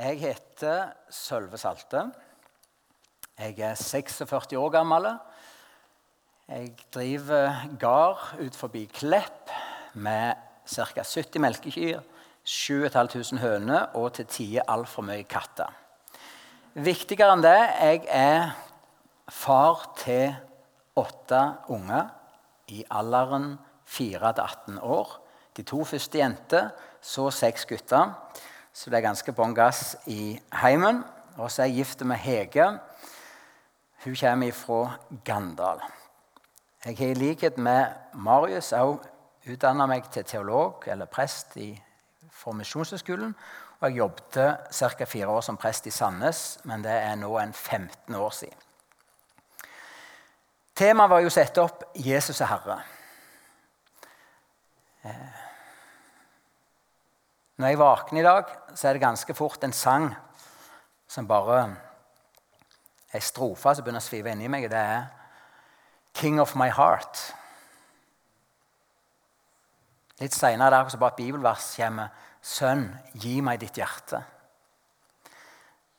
Jeg heter Sølve Salte. Jeg er 46 år gammel. Jeg driver gard ut forbi Klepp med ca. 70 melkekyr, 7500 høner og til tider altfor mye katter. Viktigere enn det jeg er far til åtte unger i alderen 4 til 18 år. De to første jenter, så seks gutter. Så det er ganske bånn gass i heimen. Og så er jeg gift med Hege. Hun kommer fra Gandal. Jeg har i likhet med Marius òg utdanna meg til teolog eller prest i Formisjonshøgskolen. Og jeg jobbet ca. fire år som prest i Sandnes, men det er nå en 15 år siden. Temaet var jo å opp 'Jesus er Herre'. Når jeg våkner i dag, så er det ganske fort en sang som bare Ei strofe som begynner å svive inni meg. Det er 'King of my heart'. Litt seinere er det bare et bibelvers kommer. 'Sønn, gi meg ditt hjerte'.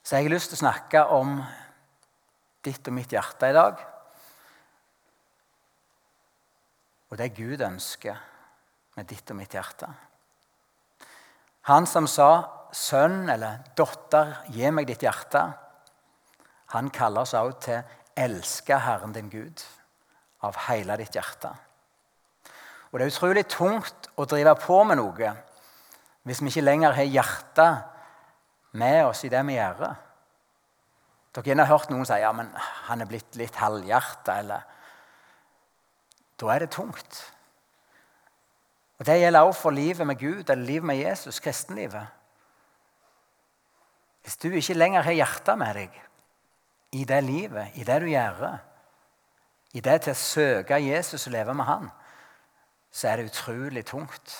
Så jeg har lyst til å snakke om ditt og mitt hjerte i dag. Og det Gud ønsker med ditt og mitt hjerte. Han som sa 'Sønn eller datter, gi meg ditt hjerte', han kaller oss også til 'elske Herren din Gud' av hele ditt hjerte. Og Det er utrolig tungt å drive på med noe hvis vi ikke lenger har hjertet med oss i det vi gjør. Dere har hørt noen si ja, men han er blitt litt halvhjerta. Da er det tungt. Og Det gjelder også for livet med Gud eller livet med Jesus, kristenlivet. Hvis du ikke lenger har hjertet med deg i det livet, i det du gjør, i det til å søke Jesus og leve med Han, så er det utrolig tungt.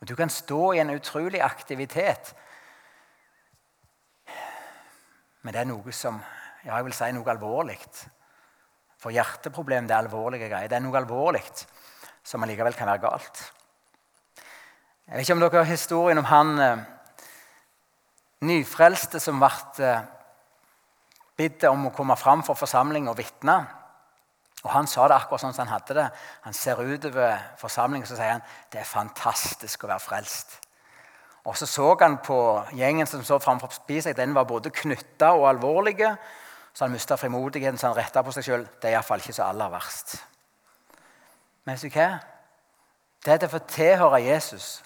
Og Du kan stå i en utrolig aktivitet, men det er noe som ja, jeg vil si noe alvorlig. For hjerteproblem det er alvorlige greier. Det er noe alvorlig som allikevel kan være galt. Jeg vet ikke om dere har historien om han eh, nyfrelste som ble eh, bedt om å komme fram for forsamling og vitne. Og Han sa det akkurat sånn som han hadde det. Han ser utover forsamlingen og sier han, det er fantastisk å være frelst. Og Så så han på gjengen som så framfor seg, den var både knytta og alvorlige. Så han mista frimodigheten, så han retta på seg sjøl. Det er iallfall ikke så aller verst. Men vet du hva? Det er å få tilhøre Jesus.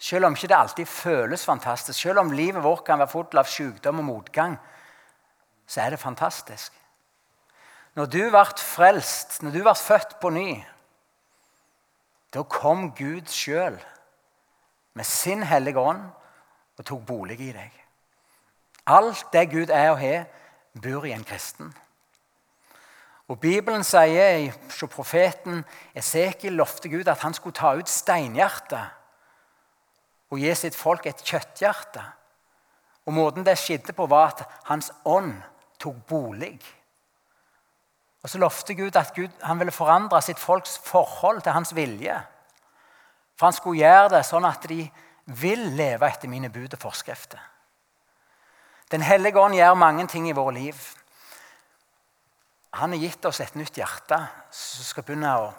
Selv om ikke det alltid føles fantastisk, selv om livet vårt kan være fullt av sykdom og motgang, så er det fantastisk. Når du ble frelst, når du ble født på ny, da kom Gud sjøl med sin hellige ånd og tok bolig i deg. Alt det Gud er og har, bor i en kristen. Og Bibelen sier hos profeten Esekiel lovte Gud at han skulle ta ut steinhjertet og gi sitt folk et kjøtthjerte. Og Måten det skjedde på, var at hans ånd tok bolig. Og Så lovte Gud at Gud, han ville forandre sitt folks forhold til hans vilje. For han skulle gjøre det sånn at de vil leve etter mine bud og forskrifter. Den hellige ånd gjør mange ting i våre liv. Han har gitt oss et nytt hjerte som skal begynne å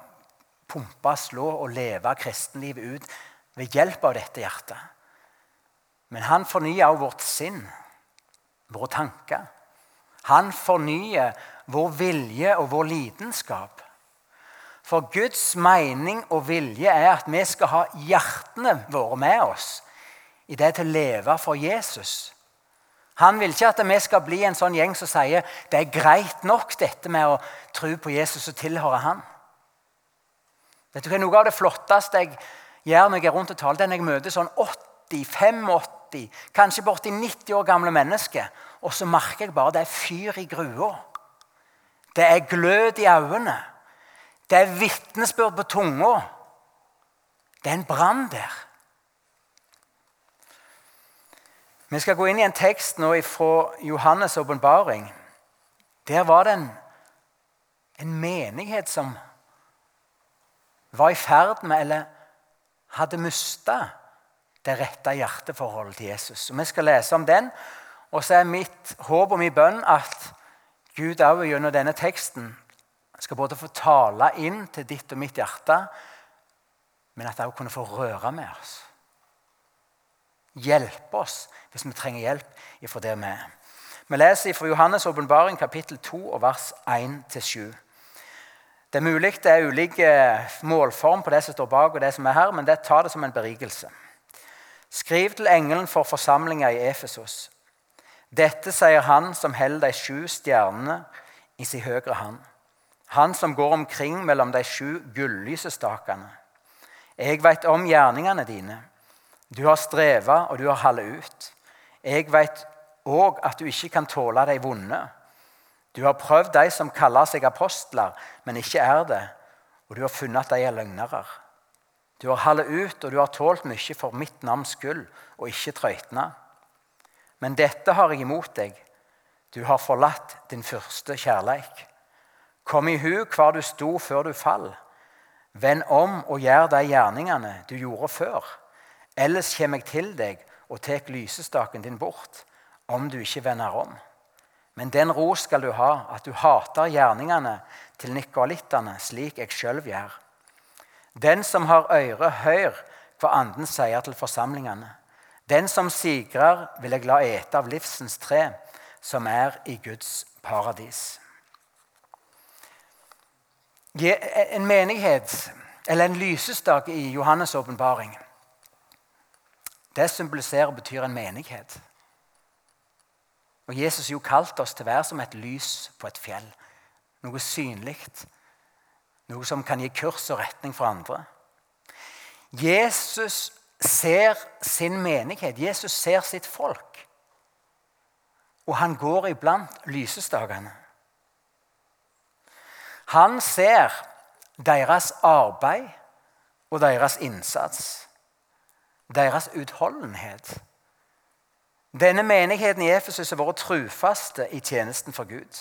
pumpe, slå og leve kristenlivet ut ved hjelp av dette hjertet. Men han fornyer også vårt sinn, våre tanker. Han fornyer vår vilje og vår lidenskap. For Guds mening og vilje er at vi skal ha hjertene våre med oss i det til å leve for Jesus. Han vil ikke at vi skal bli en sånn gjeng som sier det er greit nok dette med å tro på Jesus og tilhøre han. Vet du hva, Noe av det flotteste jeg gjør når jeg er rundt og taler, er når jeg møter sånn 80, 85, kanskje borti 90 år gamle mennesker, og så merker jeg bare det er fyr i grua. Det er glød i øynene. Det er vitnesbyrd på tunga. Det er en brann der. Vi skal gå inn i en tekst nå fra Johannes' åpenbaring. Der var det en, en menighet som var i ferd med, eller hadde mista, det rette hjerteforholdet til Jesus. Og Vi skal lese om den. Og så er mitt håp og min bønn at Gud òg gjennom denne teksten skal både få tale inn til ditt og mitt hjerte, men at det òg kunne få røre med oss. Hjelpe oss hvis vi trenger hjelp ifra det vi er. Vi leser fra Johannes' åpenbaring kapittel 2 og vers 1-7. Det er mulig det er ulike målform på det som står bak og det som er her, men det tar det som en berigelse. Skriv til engelen for forsamlinga i Efesos. Dette sier han som holder de sju stjernene i sin høyre hånd. Han som går omkring mellom de sju gullysestakene. Jeg veit om gjerningene dine. Du har streva, og du har hallet ut. Jeg veit òg at du ikke kan tåle de vonde. Du har prøvd de som kaller seg apostler, men ikke er det, og du har funnet at de er løgnere. Du har hallet ut, og du har tålt mye for mitt navns skyld, og ikke trøytna. Men dette har jeg imot deg. Du har forlatt din første kjærleik. Kom i hu hvor du sto før du fall. Vend om og gjør de gjerningene du gjorde før. Ellers kommer jeg til deg og tar lysestaken din bort, om du ikke vender om. Men den ros skal du ha, at du hater gjerningene til nikolittene, slik jeg sjøl gjør. Den som har øre, hør hva Anden sier til forsamlingene. Den som sigrer, vil jeg la ete av livsens tre, som er i Guds paradis. En menighet, eller en lysestake i Johannes' åpenbaring, det symboliserer og betyr en menighet. Og Jesus jo kalte oss til å være som et lys på et fjell. Noe synlig. Noe som kan gi kurs og retning for andre. Jesus ser sin menighet. Jesus ser sitt folk. Og han går iblant lysestakene. Han ser deres arbeid og deres innsats. Deres utholdenhet denne menigheten i Efesus har vært trufaste i tjenesten for Gud.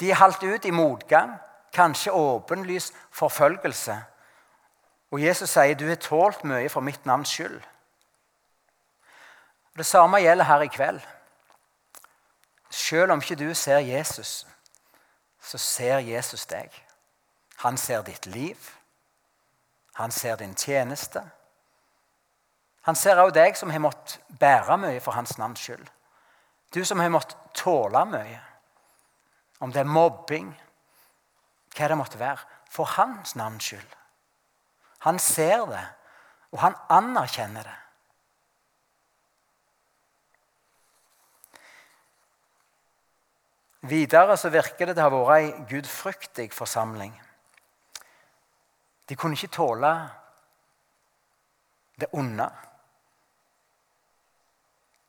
De holdt ut i motgang, kanskje åpenlys forfølgelse. Og Jesus sier, 'Du har tålt mye for mitt navns skyld'. Det samme gjelder her i kveld. Selv om ikke du ser Jesus, så ser Jesus deg. Han ser ditt liv. Han ser din tjeneste. Han ser også deg som har måttet bære mye for hans navns skyld. Du som har måttet tåle mye. Om det er mobbing, hva det måtte være. For hans navns skyld. Han ser det, og han anerkjenner det. Videre så virker det til å ha vært ei gudfryktig forsamling. De kunne ikke tåle det onde.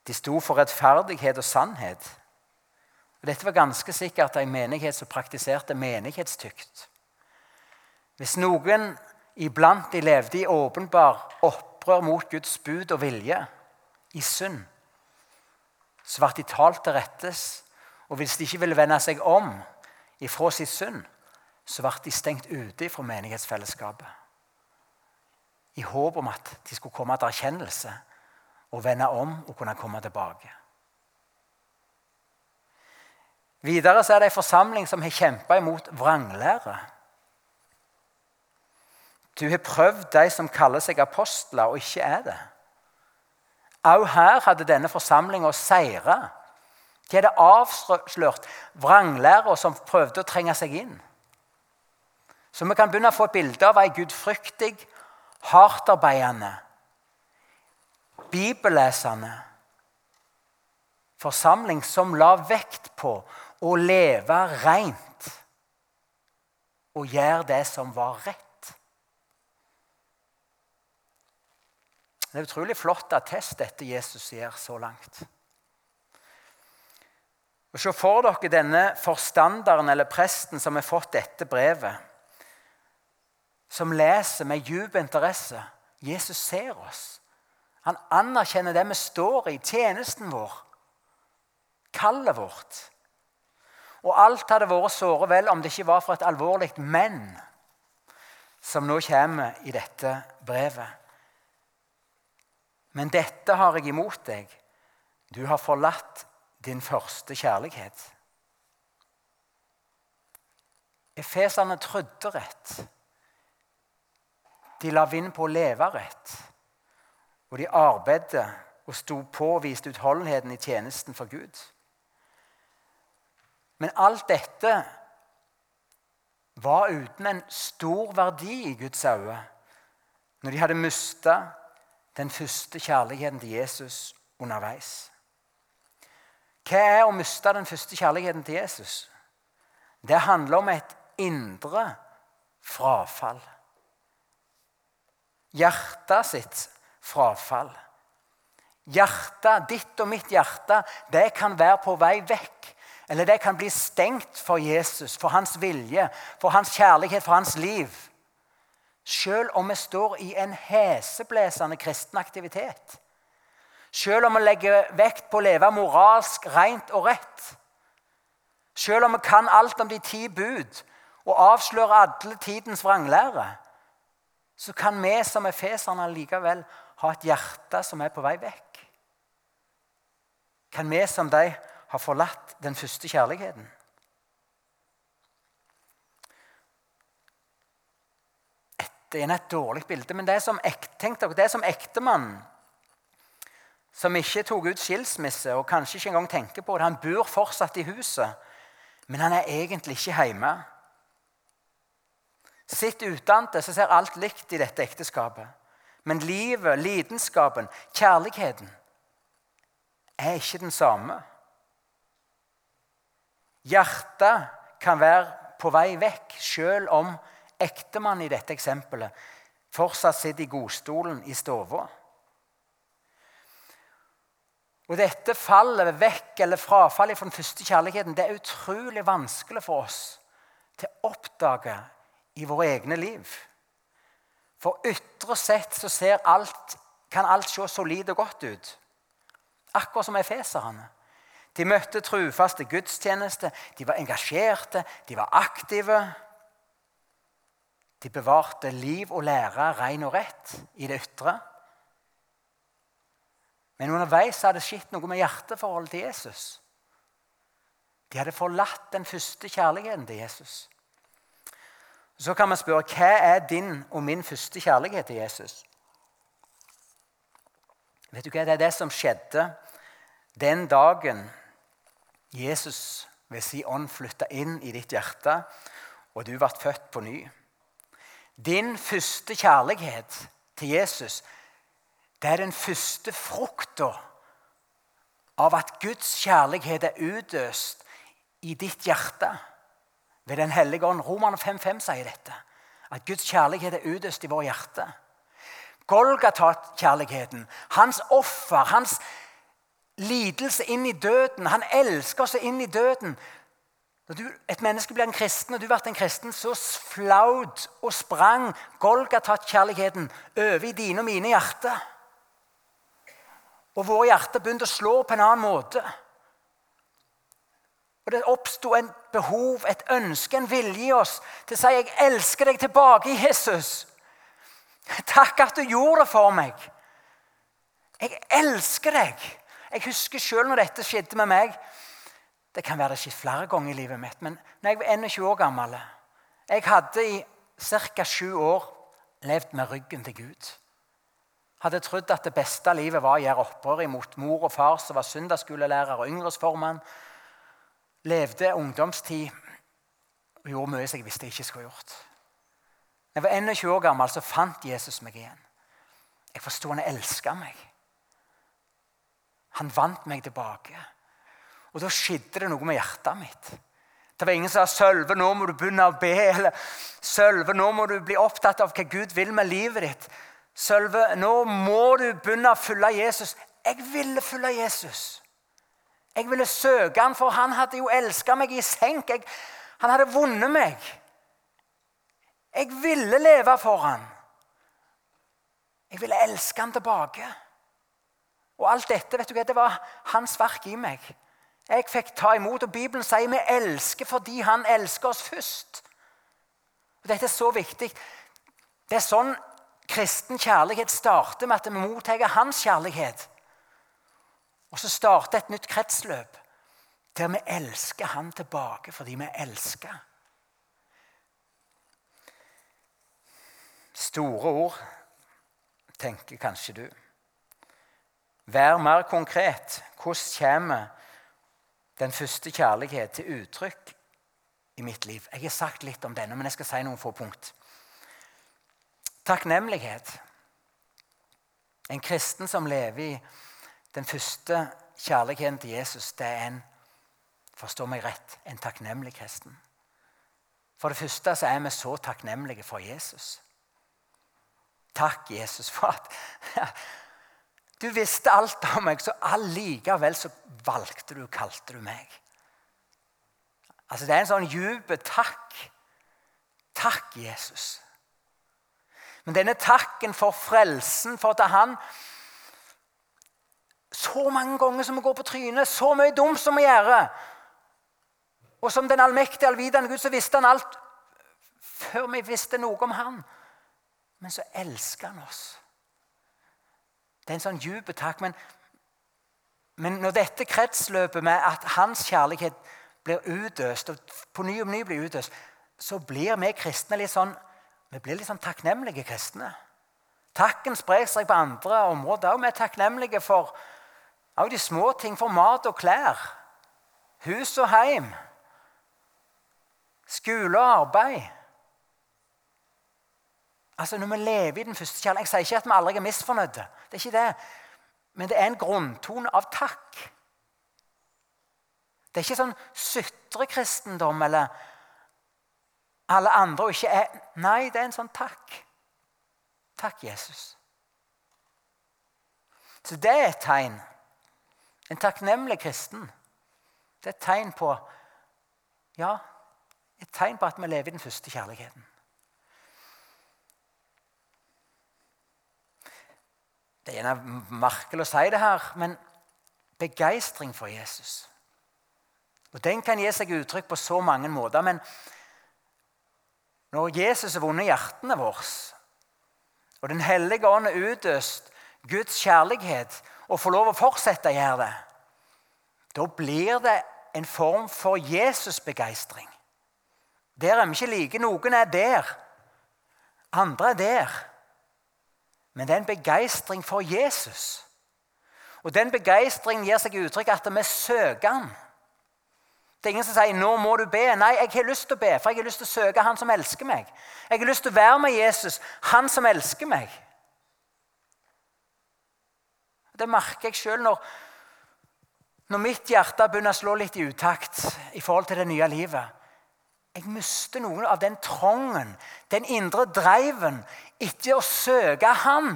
De sto for rettferdighet og sannhet. Og dette var ganske sikkert en menighet som praktiserte menighetstykt. Hvis noen iblant de levde i åpenbar opprør mot Guds bud og vilje, i synd, så ble de talt til rettes. Og hvis de ikke ville vende seg om ifra sitt synd, så ble de stengt ute fra menighetsfellesskapet. I håp om at de skulle komme til erkjennelse og vende om og kunne komme tilbake. Videre er det en forsamling som har kjempa imot vranglære. Du har prøvd de som kaller seg apostler, og ikke er det. Også her hadde denne forsamlinga seira. De hadde avslørt vranglæra som prøvde å trenge seg inn. Så vi kan begynne å få et bilde av ei gudfryktig, hardtarbeidende, bibellesende forsamling som la vekt på å leve rent og gjøre det som var rett. Det er utrolig flott attest dette Jesus gjør så langt. Og Se for dere denne forstanderen eller presten som har fått dette brevet, som leser med djup interesse. Jesus ser oss. Han anerkjenner det vi står i, tjenesten vår, kallet vårt. Og alt hadde vært såre vel om det ikke var for et alvorlig men som nå kommer i dette brevet. Men dette har jeg imot deg. Du har forlatt din første kjærlighet. Efeserne trodde rett. De la vind på å leve rett. Og de arbeidet og sto på og viste utholdenheten i tjenesten for Gud. Men alt dette var uten en stor verdi i Guds øyne når de hadde mista den første kjærligheten til Jesus underveis. Hva er å miste den første kjærligheten til Jesus? Det handler om et indre frafall. Hjertet sitt frafall. Hjertet, ditt og mitt hjerte, det kan være på vei vekk. Eller det kan bli stengt for Jesus, for hans vilje, for hans kjærlighet, for hans liv. Selv om vi står i en heseblesende kristen aktivitet. Selv om vi legger vekt på å leve moralsk rent og rett. Selv om vi kan alt om de ti bud og avslører alle tidens vranglære, så kan vi som efeserne likevel ha et hjerte som er på vei vekk. Kan vi som de ha forlatt den første kjærligheten? Det er et dårlig bilde, men det er som, tenk dere, er som ektemann som ikke tok ut skilsmisse og kanskje ikke engang tenker på det. Han bor fortsatt i huset, men han er egentlig ikke hjemme. Sitt utdannede så ser alt likt i dette ekteskapet. Men livet, lidenskapen, kjærligheten er ikke den samme. Hjertet kan være på vei vekk, selv om ektemannen i dette eksempelet fortsatt sitter i godstolen i stua. Og dette fallet vekk, eller frafallet fra den første kjærligheten, det er utrolig vanskelig for oss til å oppdage i våre egne liv. For ytre sett så alt, kan alt se solid og godt ut. Akkurat som efeserne. De møtte trufaste gudstjeneste, de var engasjerte, de var aktive. De bevarte liv og lære ren og rett i det ytre. Men underveis hadde det skjedd noe med hjerteforholdet til Jesus. De hadde forlatt den første kjærligheten til Jesus. Så kan vi spørre hva er din og min første kjærlighet til Jesus? Vet du hva? Det er det som skjedde den dagen Jesus ved si ånd flytta inn i ditt hjerte, og du ble født på ny. Din første kjærlighet til Jesus det er den første frukta av at Guds kjærlighet er utøst i ditt hjerte ved Den hellige ånd. Romerne 5.5 sier dette. At Guds kjærlighet er utøst i vårt hjerte. Golgata-kjærligheten, hans offer, hans lidelse inn i døden. Han elsker oss inn i døden. Når du, et menneske blir en kristen, og du blir en kristen, så flaut og sprang Golgata-kjærligheten over i dine og mine hjerter. Og våre hjerter begynte å slå på en annen måte. Og Det oppsto en behov, et ønske, en vilje i oss til å si 'Jeg elsker deg tilbake, Jesus'. Takk at du gjorde det for meg. Jeg elsker deg. Jeg husker sjøl når dette skjedde med meg. Det kan være det skjedde flere ganger i livet mitt. Men når jeg var 21 år gammel Jeg hadde i ca. sju år levd med ryggen til Gud. Hadde trodd at det beste livet var å gjøre opprør imot mor og far som var søndagsskolelærer og yngresformann. Levde ungdomstid og gjorde mye som jeg visste jeg ikke skulle gjort. Da jeg var 21 år gammel, så fant Jesus meg igjen. Jeg forsto han elska meg. Han vant meg tilbake. Og da skjedde det noe med hjertet mitt. Det var ingen som sa 'Sølve, nå må du begynne å be', eller 'Sølve, nå må du bli opptatt av hva Gud vil med livet ditt'. Sølve, nå må du begynne å følge Jesus. Jeg ville følge Jesus. Jeg ville søke han, for han hadde jo elska meg i senk. Jeg, han hadde vunnet meg. Jeg ville leve for han. Jeg ville elske han tilbake. Og alt dette vet du hva, det var hans verk i meg. Jeg fikk ta imot, og Bibelen sier vi elsker fordi han elsker oss først. Og Dette er så viktig. Det er sånn Kristen kjærlighet starter med at vi mottar hans kjærlighet. Og så starte et nytt kretsløp der vi elsker han tilbake fordi vi elsker. Store ord, tenker kanskje du. Vær mer konkret. Hvordan kommer den første kjærlighet til uttrykk i mitt liv? Jeg har sagt litt om denne, men jeg skal si noen få punkt. Takknemlighet. En kristen som lever i den første kjærligheten til Jesus, det er en forstå meg rett, en takknemlig kristen. For det første så er vi så takknemlige for Jesus. Takk, Jesus, for at du visste alt om meg, så allikevel så valgte du og kalte du meg. Altså Det er en sånn djup takk. Takk, Jesus. Men denne takken for frelsen, for at han så mange ganger som vi går på trynet, så mye dumt som vi gjør Og som den allmektige, allvitende Gud, så visste han alt før vi visste noe om han. Men så elsker han oss. Det er en sånn dyp takk. Men, men når dette kretsløpet med at hans kjærlighet blir utøst, og på ny og ny blir utøst, så blir vi kristne litt sånn vi blir litt sånn takknemlige kristne. Takken sprer seg på andre områder. Og vi er takknemlige for også de små ting, for mat og klær. Hus og heim. Skole og arbeid. Altså Når vi lever i den første kjærligheten Jeg sier ikke at vi aldri er misfornøyde. Det er ikke det. Men det er en grunntone av takk. Det er ikke sånn sutrekristendom eller alle andre og ikke er Nei, det er en sånn takk. Takk, Jesus. Så det er et tegn. En takknemlig kristen. Det er et tegn på Ja, et tegn på at vi lever i den første kjærligheten. Det er gjerne merkelig å si det her, men begeistring for Jesus. Og Den kan gi seg uttrykk på så mange måter. Men når Jesus har vunnet hjertene våre, og Den hellige ånd er utøst Guds kjærlighet og får lov å fortsette å gjøre det, da blir det en form for Jesus-begeistring. Der er vi ikke like. Noen er der. Andre er der. Men det er en begeistring for Jesus. Og den begeistringen gir seg uttrykk at vi søker han. Det er ingen som sier 'nå må du be'. Nei, jeg har lyst til å be, for jeg har lyst til å søke Han som elsker meg. Jeg har lyst til å være med Jesus, Han som elsker meg. Det merker jeg sjøl når, når mitt hjerte begynner å slå litt i utakt i forhold til det nye livet. Jeg mister noen av den trangen, den indre driven, etter å søke Han.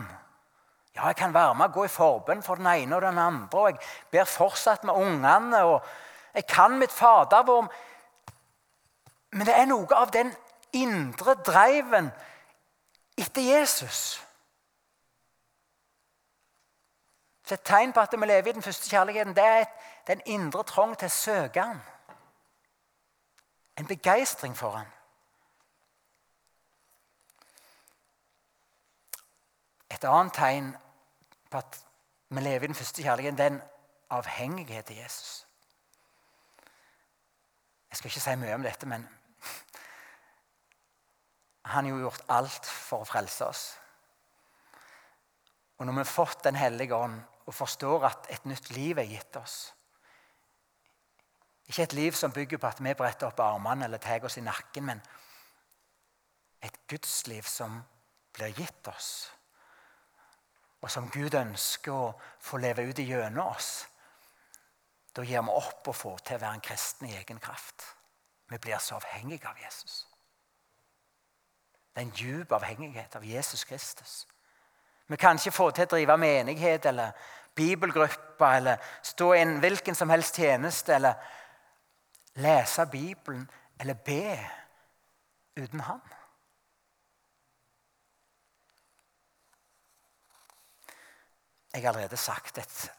Ja, jeg kan være med og gå i forbønn for den ene og den andre, og jeg ber fortsatt med ungene. og jeg kan mitt fadervår. Men det er noe av den indre driven etter Jesus. Så Et tegn på at vi lever i den første kjærligheten, det er den indre trang til å søke Han. En begeistring for Han. Et annet tegn på at vi lever i den første kjærligheten, det er en avhengighet til Jesus. Jeg skal ikke si mye om dette, men han har jo gjort alt for å frelse oss. Og når vi har fått Den hellige ånd og forstår at et nytt liv er gitt oss Ikke et liv som bygger på at vi bretter opp armene eller tar oss i nakken, men et gudsliv som blir gitt oss, og som Gud ønsker å få leve ut gjennom oss da gir vi opp å få til å være en kristen i egen kraft. Vi blir så avhengige av Jesus. Det er en djup avhengighet av Jesus Kristus. Vi kan ikke få til å drive menighet eller bibelgruppe eller stå i en hvilken som helst tjeneste eller lese Bibelen eller be uten Han. Jeg har allerede sagt et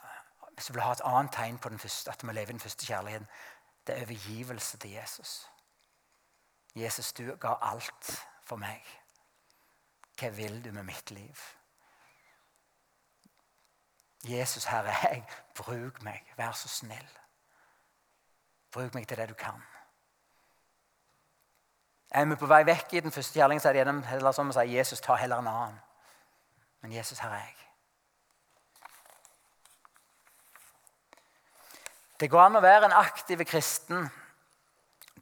hvis du vil ha et annet tegn på den første, at vi lever i den første kjærligheten, det er overgivelse til Jesus. Jesus, du ga alt for meg. Hva vil du med mitt liv? Jesus, her er jeg. Bruk meg. Vær så snill. Bruk meg til det du kan. Er vi på vei vekk i den første kjærligheten, så er det gjennom, heller som å si Jesus, ta heller en annen. Men Jesus, her er jeg. Det går an å være en aktiv kristen.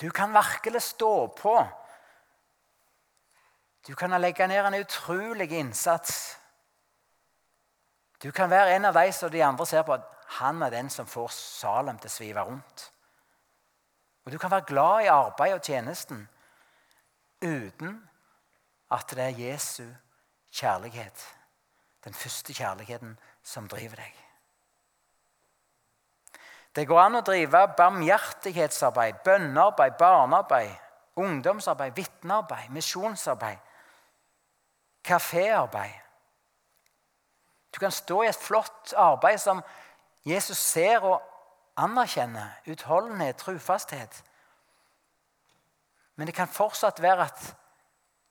Du kan virkelig stå på. Du kan legge ned en utrolig innsats. Du kan være en av de som de andre ser på at han er den som får Salem til å svive rundt. Og Du kan være glad i arbeidet og tjenesten uten at det er Jesu kjærlighet, den første kjærligheten, som driver deg. Det går an å drive barmhjertighetsarbeid, bønnearbeid, barnearbeid, ungdomsarbeid, vitnearbeid, misjonsarbeid, kaféarbeid. Du kan stå i et flott arbeid som Jesus ser og anerkjenner. Utholdenhet, trufasthet. Men det kan fortsatt være at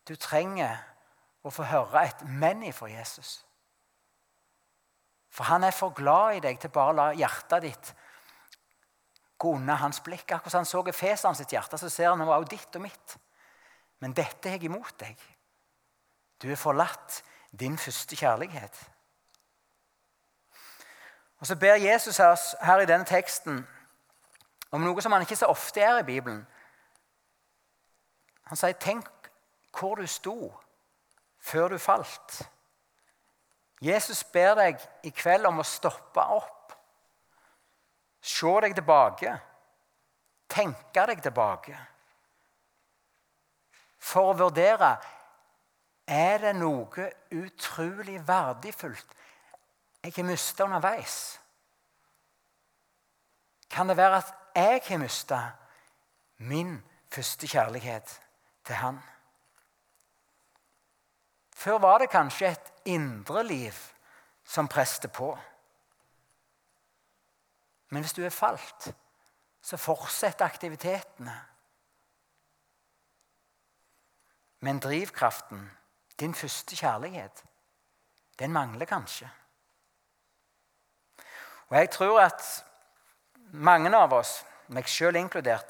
du trenger å få høre et men ifra Jesus. For han er for glad i deg til bare å la hjertet ditt gå unna hans blikk. Akkurat som han så Efeseren sitt hjerte, så ser han også ditt og mitt. Men dette er jeg imot deg. Du er forlatt din første kjærlighet. Og Så ber Jesus her, her i denne teksten om noe som han ikke så ofte er i Bibelen. Han sier, 'Tenk hvor du sto før du falt'. Jesus ber deg i kveld om å stoppe opp Se deg tilbake. Tenke deg tilbake. For å vurdere er det noe utrolig verdifullt jeg har mista underveis. Kan det være at jeg har mista min første kjærlighet til Han? Før var det kanskje et indre liv som preste på. Men hvis du er falt, så fortsetter aktivitetene. Men drivkraften, din første kjærlighet, den mangler kanskje. Og jeg tror at mange av oss, meg sjøl inkludert,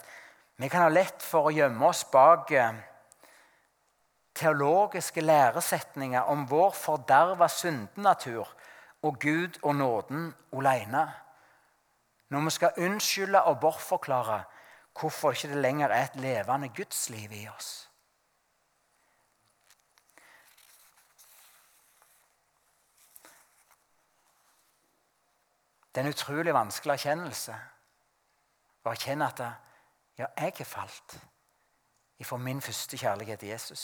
vi kan ha lett for å gjemme oss bak eh, teologiske læresetninger om vår forderva syndenatur og Gud og nåden alene når vi skal unnskylde og bortforklare hvorfor ikke det lenger er et levende gudsliv i oss. Det er en utrolig vanskelig erkjennelse å erkjenne at ja, jeg er falt ifra min første kjærlighet til Jesus.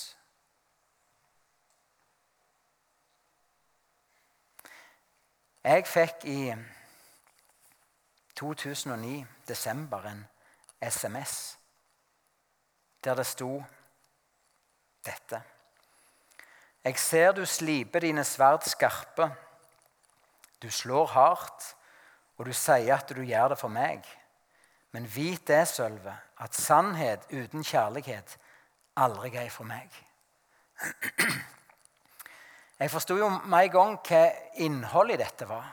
Jeg fikk i 2009, desember, en SMS der det sto dette. Jeg ser du sliper dine sverd skarpe. Du slår hardt, og du sier at du gjør det for meg. Men vit det, Sølve, at sannhet uten kjærlighet aldri er for meg. Jeg forsto jo med en gang hva innholdet i dette var.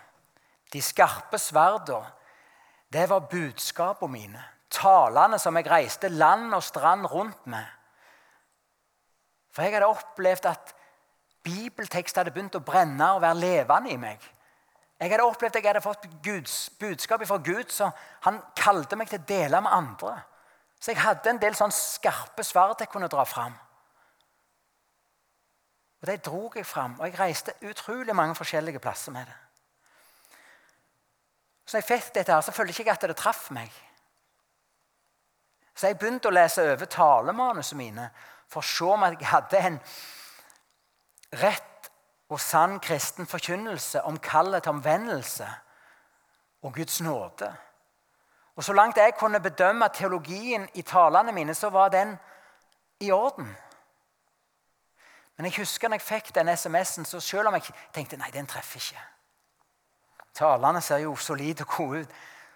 De skarpe sverdene det var budskapene mine. Talene som jeg reiste land og strand rundt med. For jeg hadde opplevd at bibeltekst hadde begynt å brenne og være levende i meg. Jeg hadde opplevd at jeg hadde fått Guds budskap fra Gud, så han kalte meg til å dele med andre. Så jeg hadde en del sånn skarpe sverd jeg kunne dra fram. Og De dro jeg fram, og jeg reiste utrolig mange forskjellige plasser med det. Så jeg fikk dette, her, så følte jeg ikke at det traff meg. Så jeg begynte å lese over talemanusene mine for å se om jeg hadde en rett og sann kristen forkynnelse om kallet til omvendelse og Guds nåde. Og Så langt jeg kunne bedømme teologien i talene mine, så var den i orden. Men jeg husker når jeg fikk den SMS-en, så selv om jeg tenkte nei, den treffer ikke Talene ser jo solide og gode ut.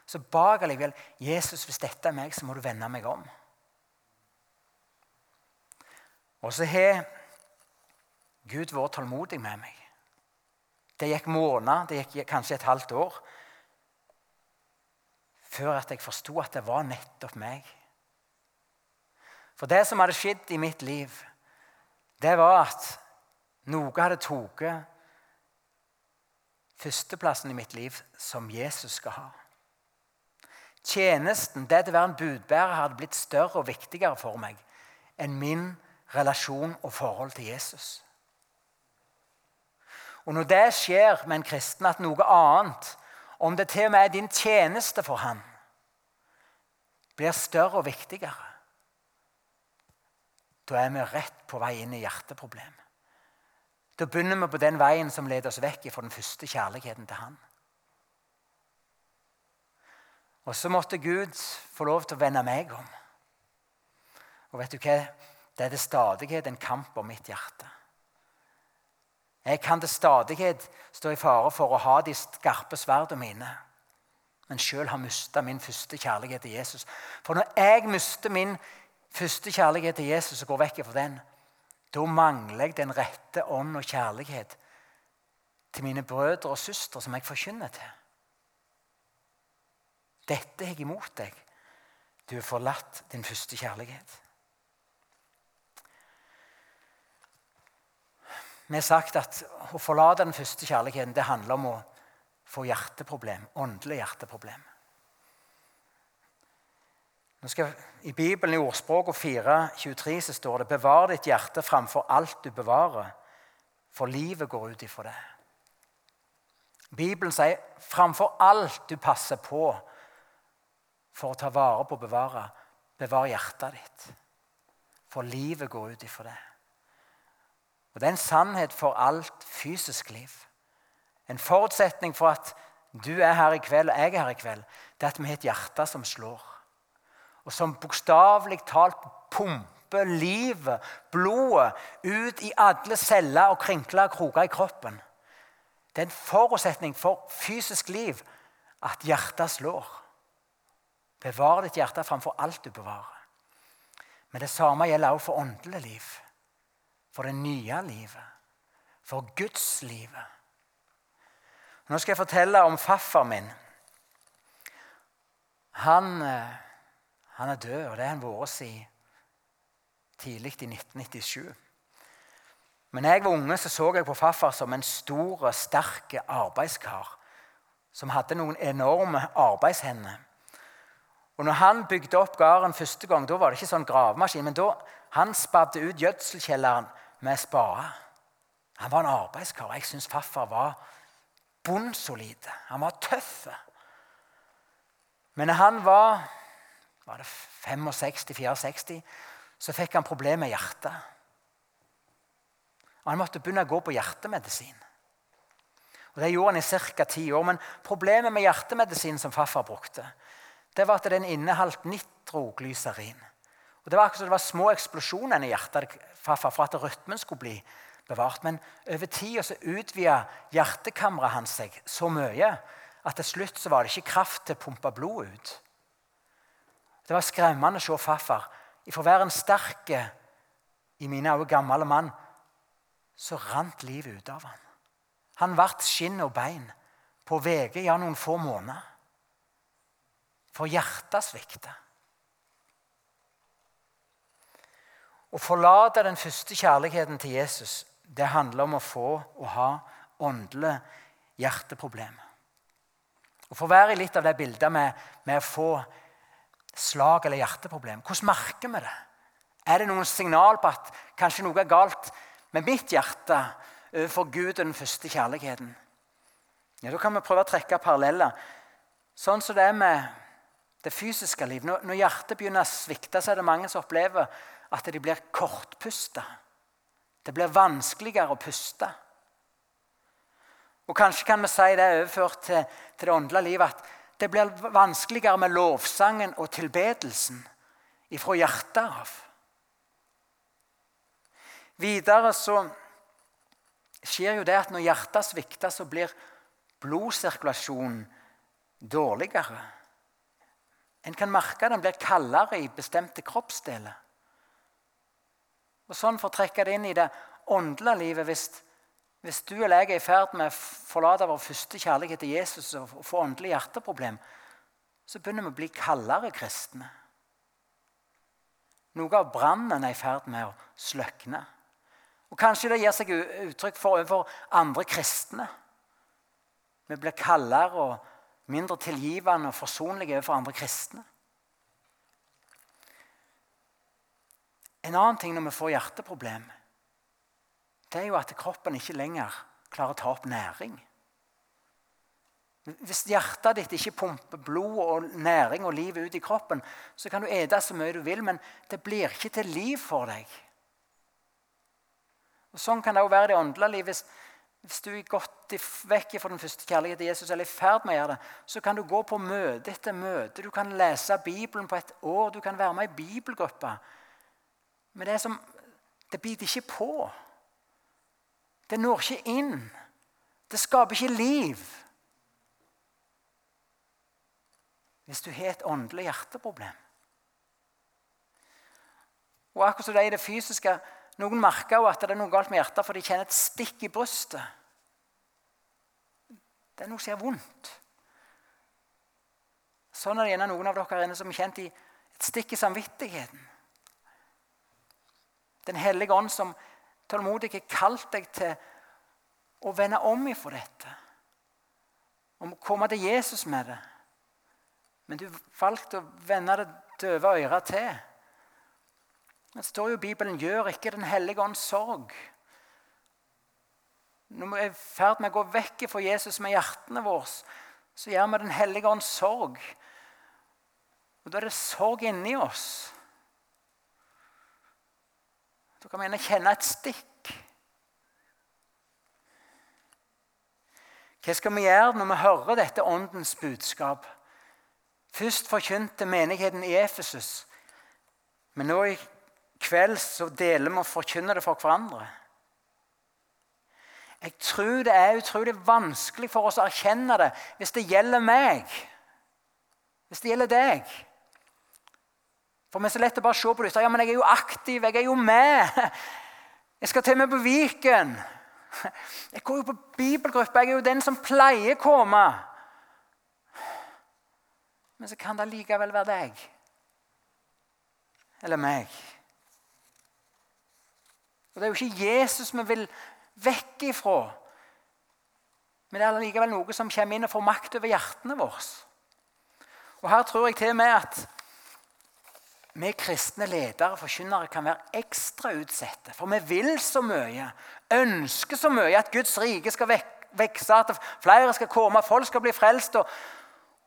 Så bak allikevel Jesus, hvis dette er meg, så må du vende meg om. Og så har Gud vært tålmodig med meg. Det gikk måneder, det gikk kanskje et halvt år, før at jeg forsto at det var nettopp meg. For det som hadde skjedd i mitt liv, det var at noe hadde tatt førsteplassen i mitt liv som Jesus skal ha. Tjenesten, det å være en budbærer, hadde blitt større og viktigere for meg enn min relasjon og forhold til Jesus. Og når det skjer med en kristen, at noe annet, om det til og med er din tjeneste for han, blir større og viktigere, da er vi rett på vei inn i hjerteproblemet. Da begynner vi på den veien som leder oss vekk fra den første kjærligheten til Han. Og så måtte Gud få lov til å vende meg om. Og vet du hva? Det er til stadighet en kamp om mitt hjerte. Jeg kan til stadighet stå i fare for å ha de skarpe sverdene mine, men sjøl har mista min første kjærlighet til Jesus. For når jeg mister min første kjærlighet til Jesus og går vekk fra den, da mangler jeg den rette ånd og kjærlighet til mine brødre og søstre som jeg forkynner til. Dette har jeg imot deg. Du har forlatt din første kjærlighet. Vi har sagt at å forlate den første kjærligheten det handler om å få hjerteproblem, åndelig hjerteproblem. Nå skal, I Bibelen i ordspråket 4.23 så står det 'Bevar ditt hjerte framfor alt du bevarer, for livet går ut ifra det'. Bibelen sier 'framfor alt du passer på for å ta vare på og bevare, bevar hjertet ditt'. For livet går ut ifra det. Og Det er en sannhet for alt fysisk liv. En forutsetning for at du er her i kveld og jeg er her i kveld, det er at vi har et hjerte som slår. Og som bokstavelig talt pumper livet, blodet, ut i alle celler og krinkler og kroker i kroppen. Det er en forutsetning for fysisk liv at hjertet slår. Bevar ditt hjerte framfor alt du bevarer. Men det samme gjelder også for åndelig liv for det nye livet, for Guds livet. Nå skal jeg fortelle om farfar min. Han, eh, han, er død, og det har han vært siden tidlig i 1997. Men da jeg var unge, så, så jeg på farfar som en stor, sterk arbeidskar som hadde noen enorme arbeidshender. Og når han bygde opp gården første gang, da var det ikke sånn gravemaskin, men da han spadde ut gjødselkjelleren med spade. Han var en arbeidskar. Jeg syns farfar var bunnsolid. Han var tøff. Men når han var, var det 65-64, så fikk han problemer med hjertet. Og Han måtte begynne å gå på hjertemedisin. Og Det gjorde han i ca. ti år. Men problemet med hjertemedisin som farfar brukte, det var at den inneholdt nitroglyserin. Og Det var akkurat som det var små eksplosjoner i hjertet for at rytmen skulle bli bevart. Men over tid så utvida hjertekammeret hans seg så mye at til slutt så var det ikke kraft til å pumpe blod ut. Det var skremmende å se farfar. For å være en sterk, i mine øyne gammel mann, så rant livet ut av ham. Han ble skinn og bein på VG ja, noen få måneder. For hjertet svikta. Å forlate den første kjærligheten til Jesus det handler om å få og ha åndelige hjerteproblemer. Å være i litt av det bildet med, med, å få slag eller hjerteproblem, hvordan merker vi det? Er det noen signal på at kanskje noe er galt med mitt hjerte overfor Gud og den første kjærligheten? Ja, Da kan vi prøve å trekke paralleller. Sånn som det er med det fysiske liv. Når hjertet begynner å svikte, så er det mange som opplever at de blir kortpusta. Det blir vanskeligere å puste. Og Kanskje kan vi si det overført til, til det åndelige livet at det blir vanskeligere med lovsangen og tilbedelsen ifra hjertet av. Videre så skjer jo det at når hjertet svikter, så blir blodsirkulasjonen dårligere. En kan merke den blir kaldere i bestemte kroppsdeler. Og sånn For å trekke det inn i det åndelige livet hvis, hvis du eller jeg er i ferd med å forlate vår første kjærlighet til Jesus og få åndelig hjerteproblem, så begynner vi å bli kaldere kristne. Noe av brannen er i ferd med å sløkne. Og Kanskje det gir seg uttrykk for overfor andre kristne. Vi blir kaldere og mindre tilgivende og forsonlige overfor andre kristne. En annen ting når vi får hjerteproblem, det er jo at kroppen ikke lenger klarer å ta opp næring. Hvis hjertet ditt ikke pumper blod og næring og liv ut i kroppen, så kan du ete så mye du vil, men det blir ikke til liv for deg. Og Sånn kan det jo være i det åndelige livet. Hvis, hvis, du er gått vekk fra den første kjærligheten til Jesus, eller er i ferd med å gjøre det, så kan du gå på møte etter møte. Du kan lese Bibelen på et år. Du kan være med i bibelgruppa. Men det, som, det biter ikke på. Det når ikke inn. Det skaper ikke liv. Hvis du har et åndelig hjerteproblem. Og akkurat som det er i det fysiske, Noen merker jo at det er noe galt med hjertet, for de kjenner et stikk i brystet. Det er noe som gjør vondt. Sånn er det gjerne noen av dere inne som har kjent et stikk i samvittigheten. Den hellige ånd som tålmodig har kalt deg til å vende om ifra dette. Om å komme til Jesus med det. Men du valgte å vende det døve øret til. Det står jo i Bibelen 'gjør ikke Den hellige ånds sorg'. Når vi er i ferd med å gå vekk fra Jesus med hjertene våre, så gjør vi Den hellige ånds sorg. Og Da er det sorg inni oss. Vi gjerne kjenne et stikk. Hva skal vi gjøre når vi hører dette åndens budskap? Først forkynte menigheten i Efesus, men nå i kveld så deler vi og forkynner det for hverandre. Jeg tror det er utrolig vanskelig for oss å erkjenne det hvis det gjelder meg. Hvis det gjelder deg. For vi er så lett å bare se på det. Ja, men jeg er jo aktiv, jeg er jo med. Jeg skal til og med på Viken. Jeg går jo på bibelgruppe. Jeg er jo den som pleier å komme. Men så kan det likevel være deg. Eller meg. Og Det er jo ikke Jesus vi vil vekk ifra. Men det er likevel noe som kommer inn og får makt over hjertene våre. Og Her tror jeg til og med at vi kristne ledere og forkynnere kan være ekstra utsatte. For vi vil så mye, ønsker så mye at Guds rike skal vokse, at flere skal komme, folk skal bli frelst. Og,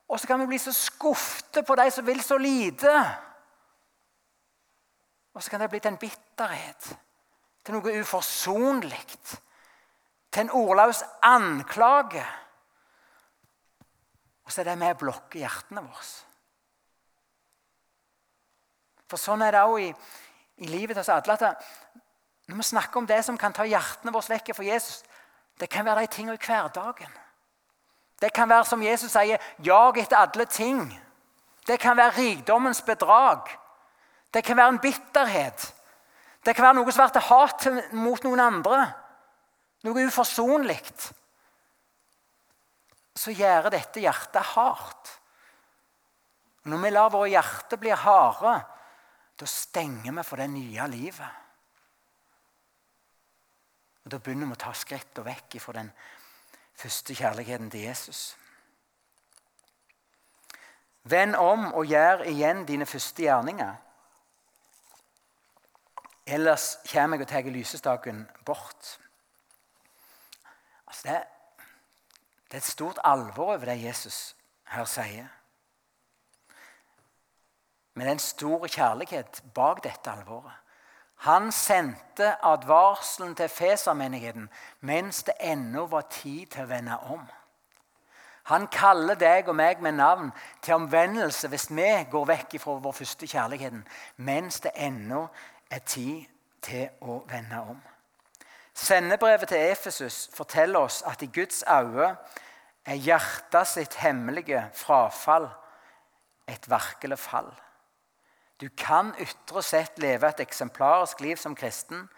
og så kan vi bli så skuffet på de som vil så lite. Og så kan det bli til en bitterhet til noe uforsonlig, til en ordløs anklage. Og så er det med å blokke hjertene våre. For sånn er det òg i, i, livet til oss alle. at Når vi snakker om det som kan ta hjertene våre vekk fra Jesus, det kan være de tingene i hverdagen. Det kan være som Jesus sier, jag etter alle ting. Det kan være rikdommens bedrag. Det kan være en bitterhet. Det kan være noe som blir til hat mot noen andre. Noe uforsonlig. Så gjør dette hjertet hardt. Når vi lar våre hjerter bli harde, da stenger vi for det nye livet. Og Da begynner vi å ta skrittene vekk fra den første kjærligheten til Jesus. Vend om og gjør igjen dine første gjerninger. Ellers kommer jeg og tar lysestaken bort. Altså det, det, er et stort alvor over det Jesus her sier. Men det er en stor kjærlighet bak dette alvoret. Han sendte advarselen til Fesermenigheten mens det ennå var tid til å vende om. Han kaller deg og meg med navn til omvendelse hvis vi går vekk fra vår første kjærlighet, mens det ennå er tid til å vende om. Sendebrevet til Efesus forteller oss at i Guds øye er hjertet sitt hemmelige frafall et virkelig fall. Du kan ytre sett leve et eksemplarisk liv som kristen,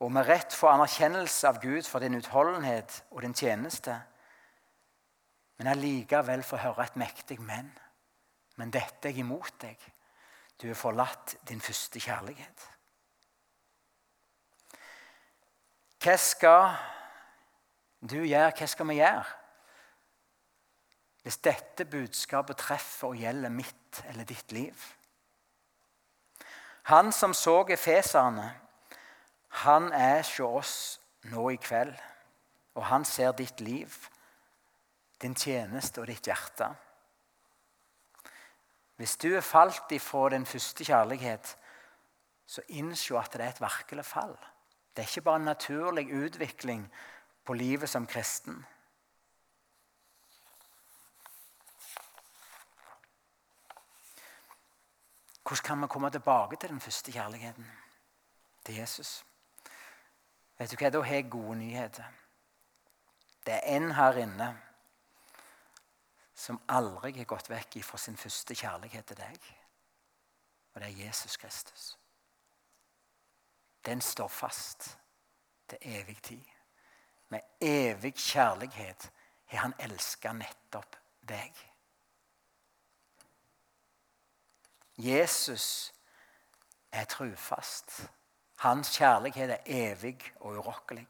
og med rett få anerkjennelse av Gud for din utholdenhet og din tjeneste, men allikevel få høre et mektig men. Men dette er imot deg. Du har forlatt din første kjærlighet. Hva skal du gjøre? Hva skal vi gjøre? Hvis dette budskapet treffer og gjelder mitt eller ditt liv. Han som så efeserne, han er hos oss nå i kveld. Og han ser ditt liv, din tjeneste og ditt hjerte. Hvis du er falt ifra den første kjærlighet, så innsjå at det er et virkelig fall. Det er ikke bare en naturlig utvikling på livet som kristen. Hvordan kan vi komme tilbake til den første kjærligheten? Til Jesus. Vet du hva, Da har jeg gode nyheter. Det er en her inne som aldri har gått vekk fra sin første kjærlighet til deg. Og det er Jesus Kristus. Den står fast til evig tid. Med evig kjærlighet har han elska nettopp deg. Jesus er trufast. Hans kjærlighet er evig og urokkelig.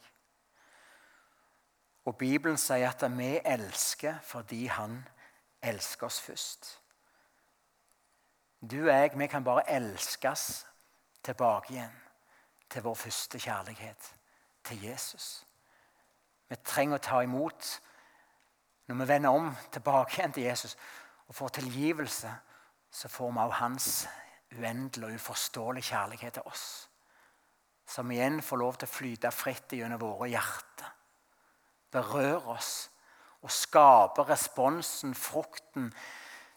Og Bibelen sier at vi elsker fordi han elsker oss først. Du og jeg, vi kan bare elskes tilbake igjen til vår første kjærlighet, til Jesus. Vi trenger å ta imot når vi vender om tilbake igjen til Jesus og får tilgivelse, så får vi også hans uendelig og uforståelig kjærlighet til oss som igjen får lov til å flyte fritt gjennom våre hjerter. Berøre oss og skape responsen, frukten,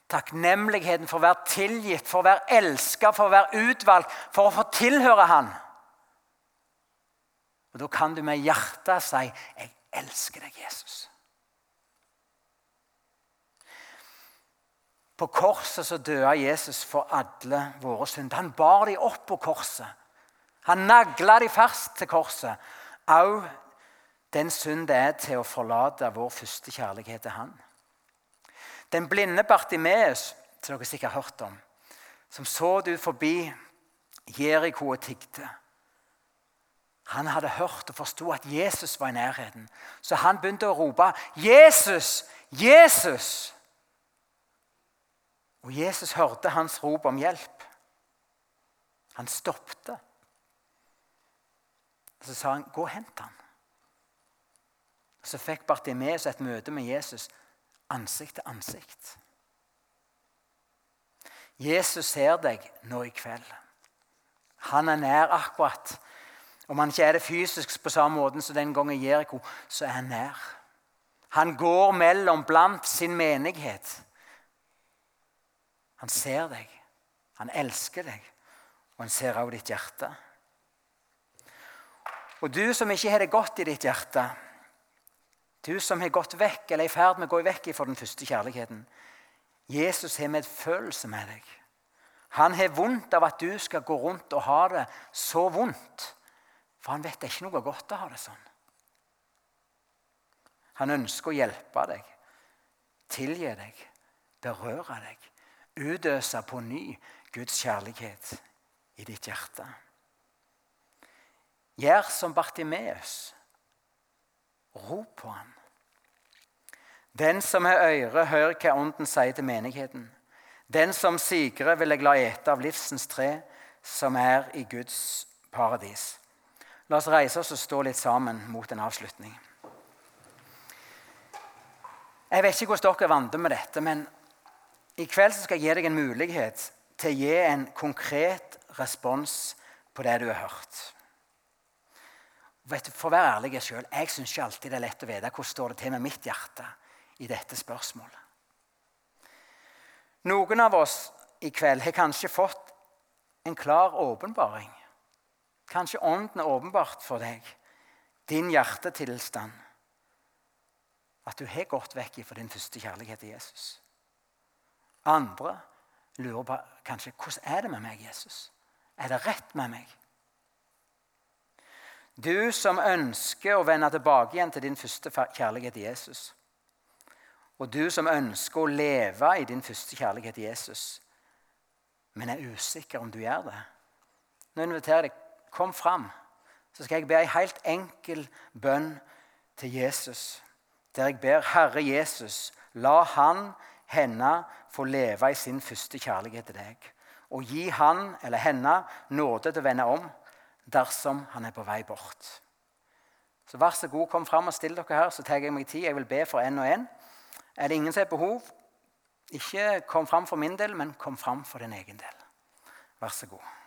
takknemligheten for å være tilgitt, for å være elsket, for å være utvalgt, for å få tilhøre Han. Og Da kan du med hjertet si 'Jeg elsker deg, Jesus'. På korset så døde Jesus for alle våre synder. Han bar de opp på korset. Han nagla de fast til korset. Au den synd det er til å forlate vår første kjærlighet til Han. Den blinde Bartimeus, som dere sikkert har hørt om, som så det ut forbi Jeriko og tigde. Han hadde hørt og forsto at Jesus var i nærheten, så han begynte å rope 'Jesus! Jesus!' Og Jesus hørte hans rop om hjelp. Han stoppet. Og Så sa han, 'Gå og hent ham.' Så fikk Bartimeus et møte med Jesus ansikt til ansikt. Jesus ser deg nå i kveld. Han er nær akkurat. Om han ikke er det fysisk på samme måte som den gangen i Jeriko, så er han nær. Han går mellom blant sin menighet. Han ser deg, han elsker deg, og han ser også ditt hjerte. Og du som ikke har det godt i ditt hjerte, du som har gått vekk eller er i ferd med å gå vekk fra den første kjærligheten Jesus har medfølelse med deg. Han har vondt av at du skal gå rundt og ha det så vondt. For han vet det er ikke noe godt å ha det sånn. Han ønsker å hjelpe deg, tilgi deg, berøre deg, utøse på ny Guds kjærlighet i ditt hjerte. Gjør som Bartimeus. Rop på ham. Den som har øre, hør hva Ånden sier til menigheten. Den som sigrer, vil jeg la ete av livsens tre, som er i Guds paradis. La oss reise oss og stå litt sammen mot en avslutning. Jeg vet ikke hvordan dere vandrer med dette, men i kveld skal jeg gi deg en mulighet til å gi en konkret respons på det du har hørt. Du, for å være ærlig selv, jeg syns ikke alltid det er lett å vite hvordan står det til med mitt hjerte i dette spørsmålet. Noen av oss i kveld har kanskje fått en klar åpenbaring. Kanskje Ånden er åpenbart for deg, din hjertetilstand. At du har gått vekk fra din første kjærlighet til Jesus. Andre lurer på kanskje hvordan er det med meg, Jesus? Er det rett med meg? Du som ønsker å vende tilbake igjen til din første kjærlighet til Jesus. Og du som ønsker å leve i din første kjærlighet til Jesus, men er usikker om du gjør det. Nå inviterer jeg deg, kom fram. Så skal jeg be en helt enkel bønn til Jesus. Der jeg ber Herre Jesus, la han, henne, få leve i sin første kjærlighet til deg. Og gi han eller henne nåde til å vende om dersom han er på vei bort. Så vær så god, kom fram og still dere her, så tar jeg meg tid. Jeg vil be for en og en. Er det ingen som har behov, ikke kom fram for min del, men kom fram for din egen del. Vær så god.